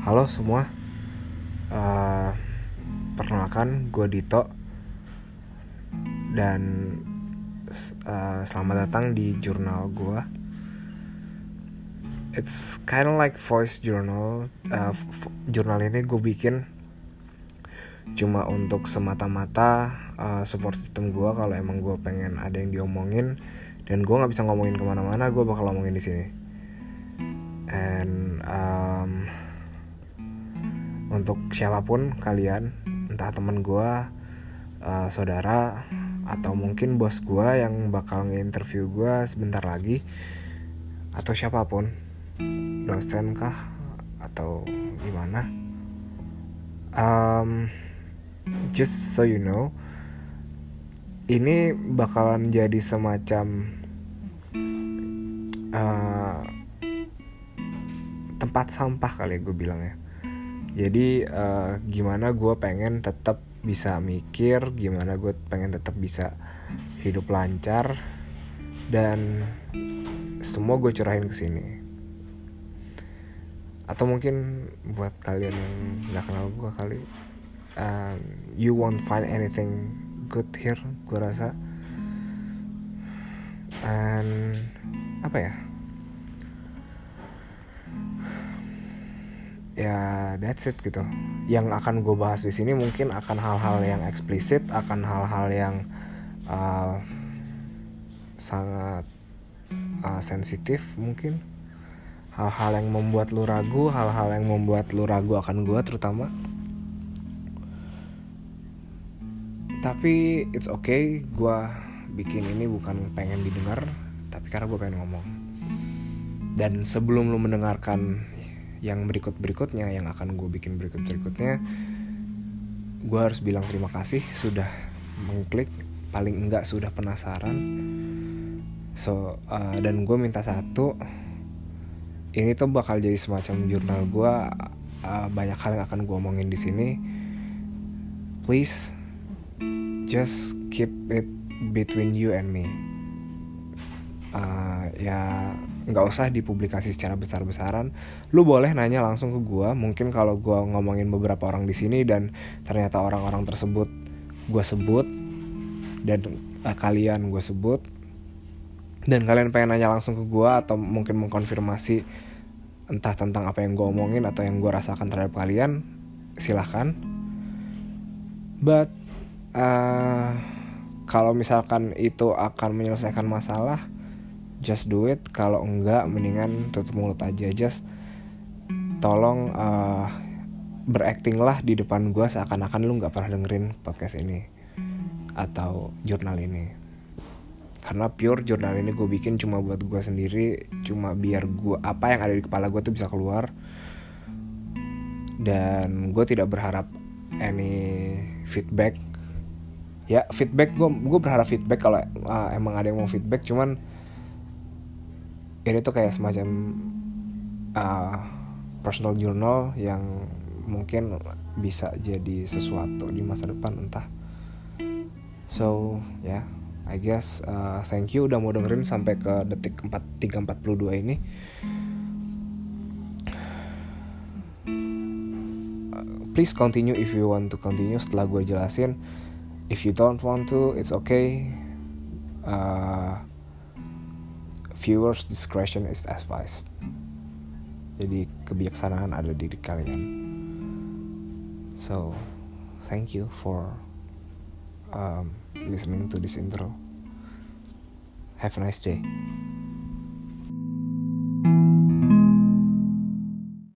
Halo semua, uh, perkenalkan gue Dito dan uh, selamat datang di jurnal gue. It's kind of like voice journal. Uh, jurnal ini gue bikin cuma untuk semata-mata uh, support system gue kalau emang gue pengen ada yang diomongin dan gue nggak bisa ngomongin ke mana-mana gue bakal ngomongin di sini and um, untuk siapa pun kalian entah temen gue uh, saudara atau mungkin bos gue yang bakal nge-interview gue sebentar lagi atau siapa pun dosen kah atau gimana um, just so you know ini bakalan jadi semacam uh, tempat sampah kali gue bilang ya jadi uh, gimana gue pengen tetap bisa mikir gimana gue pengen tetap bisa hidup lancar dan semua gue curahin ke sini. Atau mungkin buat kalian yang nggak kenal gue kali uh, you won't find anything good here gue rasa. And apa ya ya that's it gitu. Yang akan gue bahas di sini mungkin akan hal-hal yang eksplisit akan hal-hal yang uh, sangat uh, sensitif mungkin. Hal-hal yang membuat lu ragu hal-hal yang membuat lu ragu akan gue terutama. Tapi it's okay gue bikin ini bukan pengen didengar tapi karena gue pengen ngomong. Dan sebelum lu mendengarkan yang berikut berikutnya yang akan gue bikin berikut berikutnya gue harus bilang terima kasih sudah mengklik paling enggak sudah penasaran. So uh, dan gue minta satu ini tuh bakal jadi semacam jurnal gue uh, banyak hal yang akan gue omongin di sini. Please just keep it between you and me. Uh, ya nggak usah dipublikasi secara besar-besaran. Lu boleh nanya langsung ke gue mungkin kalau gue ngomongin beberapa orang di sini dan ternyata orang-orang tersebut gue sebut dan uh, kalian gue sebut dan kalian pengen nanya langsung ke gue atau mungkin mengkonfirmasi entah tentang apa yang gue omongin atau yang gue rasakan terhadap kalian silahkan. But uh, kalau misalkan itu akan menyelesaikan masalah just do it. Kalau enggak mendingan tutup mulut aja. Just tolong uh, berakting lah di depan gue seakan-akan lu nggak pernah dengerin podcast ini atau jurnal ini. Karena pure jurnal ini gue bikin cuma buat gue sendiri. Cuma biar gue apa yang ada di kepala gue tuh bisa keluar. Dan gue tidak berharap any feedback. Ya feedback gue gue berharap feedback kalau uh, emang ada yang mau feedback. Cuman ini tuh kayak semacam uh, personal journal yang mungkin bisa jadi sesuatu di masa depan entah. So ya yeah, I guess uh, thank you udah mau dengerin sampai ke detik 4 342 ini. Please continue if you want to continue setelah gue jelasin. If you don't want to it's okay. Uh, viewers discretion is advised. Jadi kebijaksanaan ada di kalian. So thank you for um, listening to this intro. Have a nice day.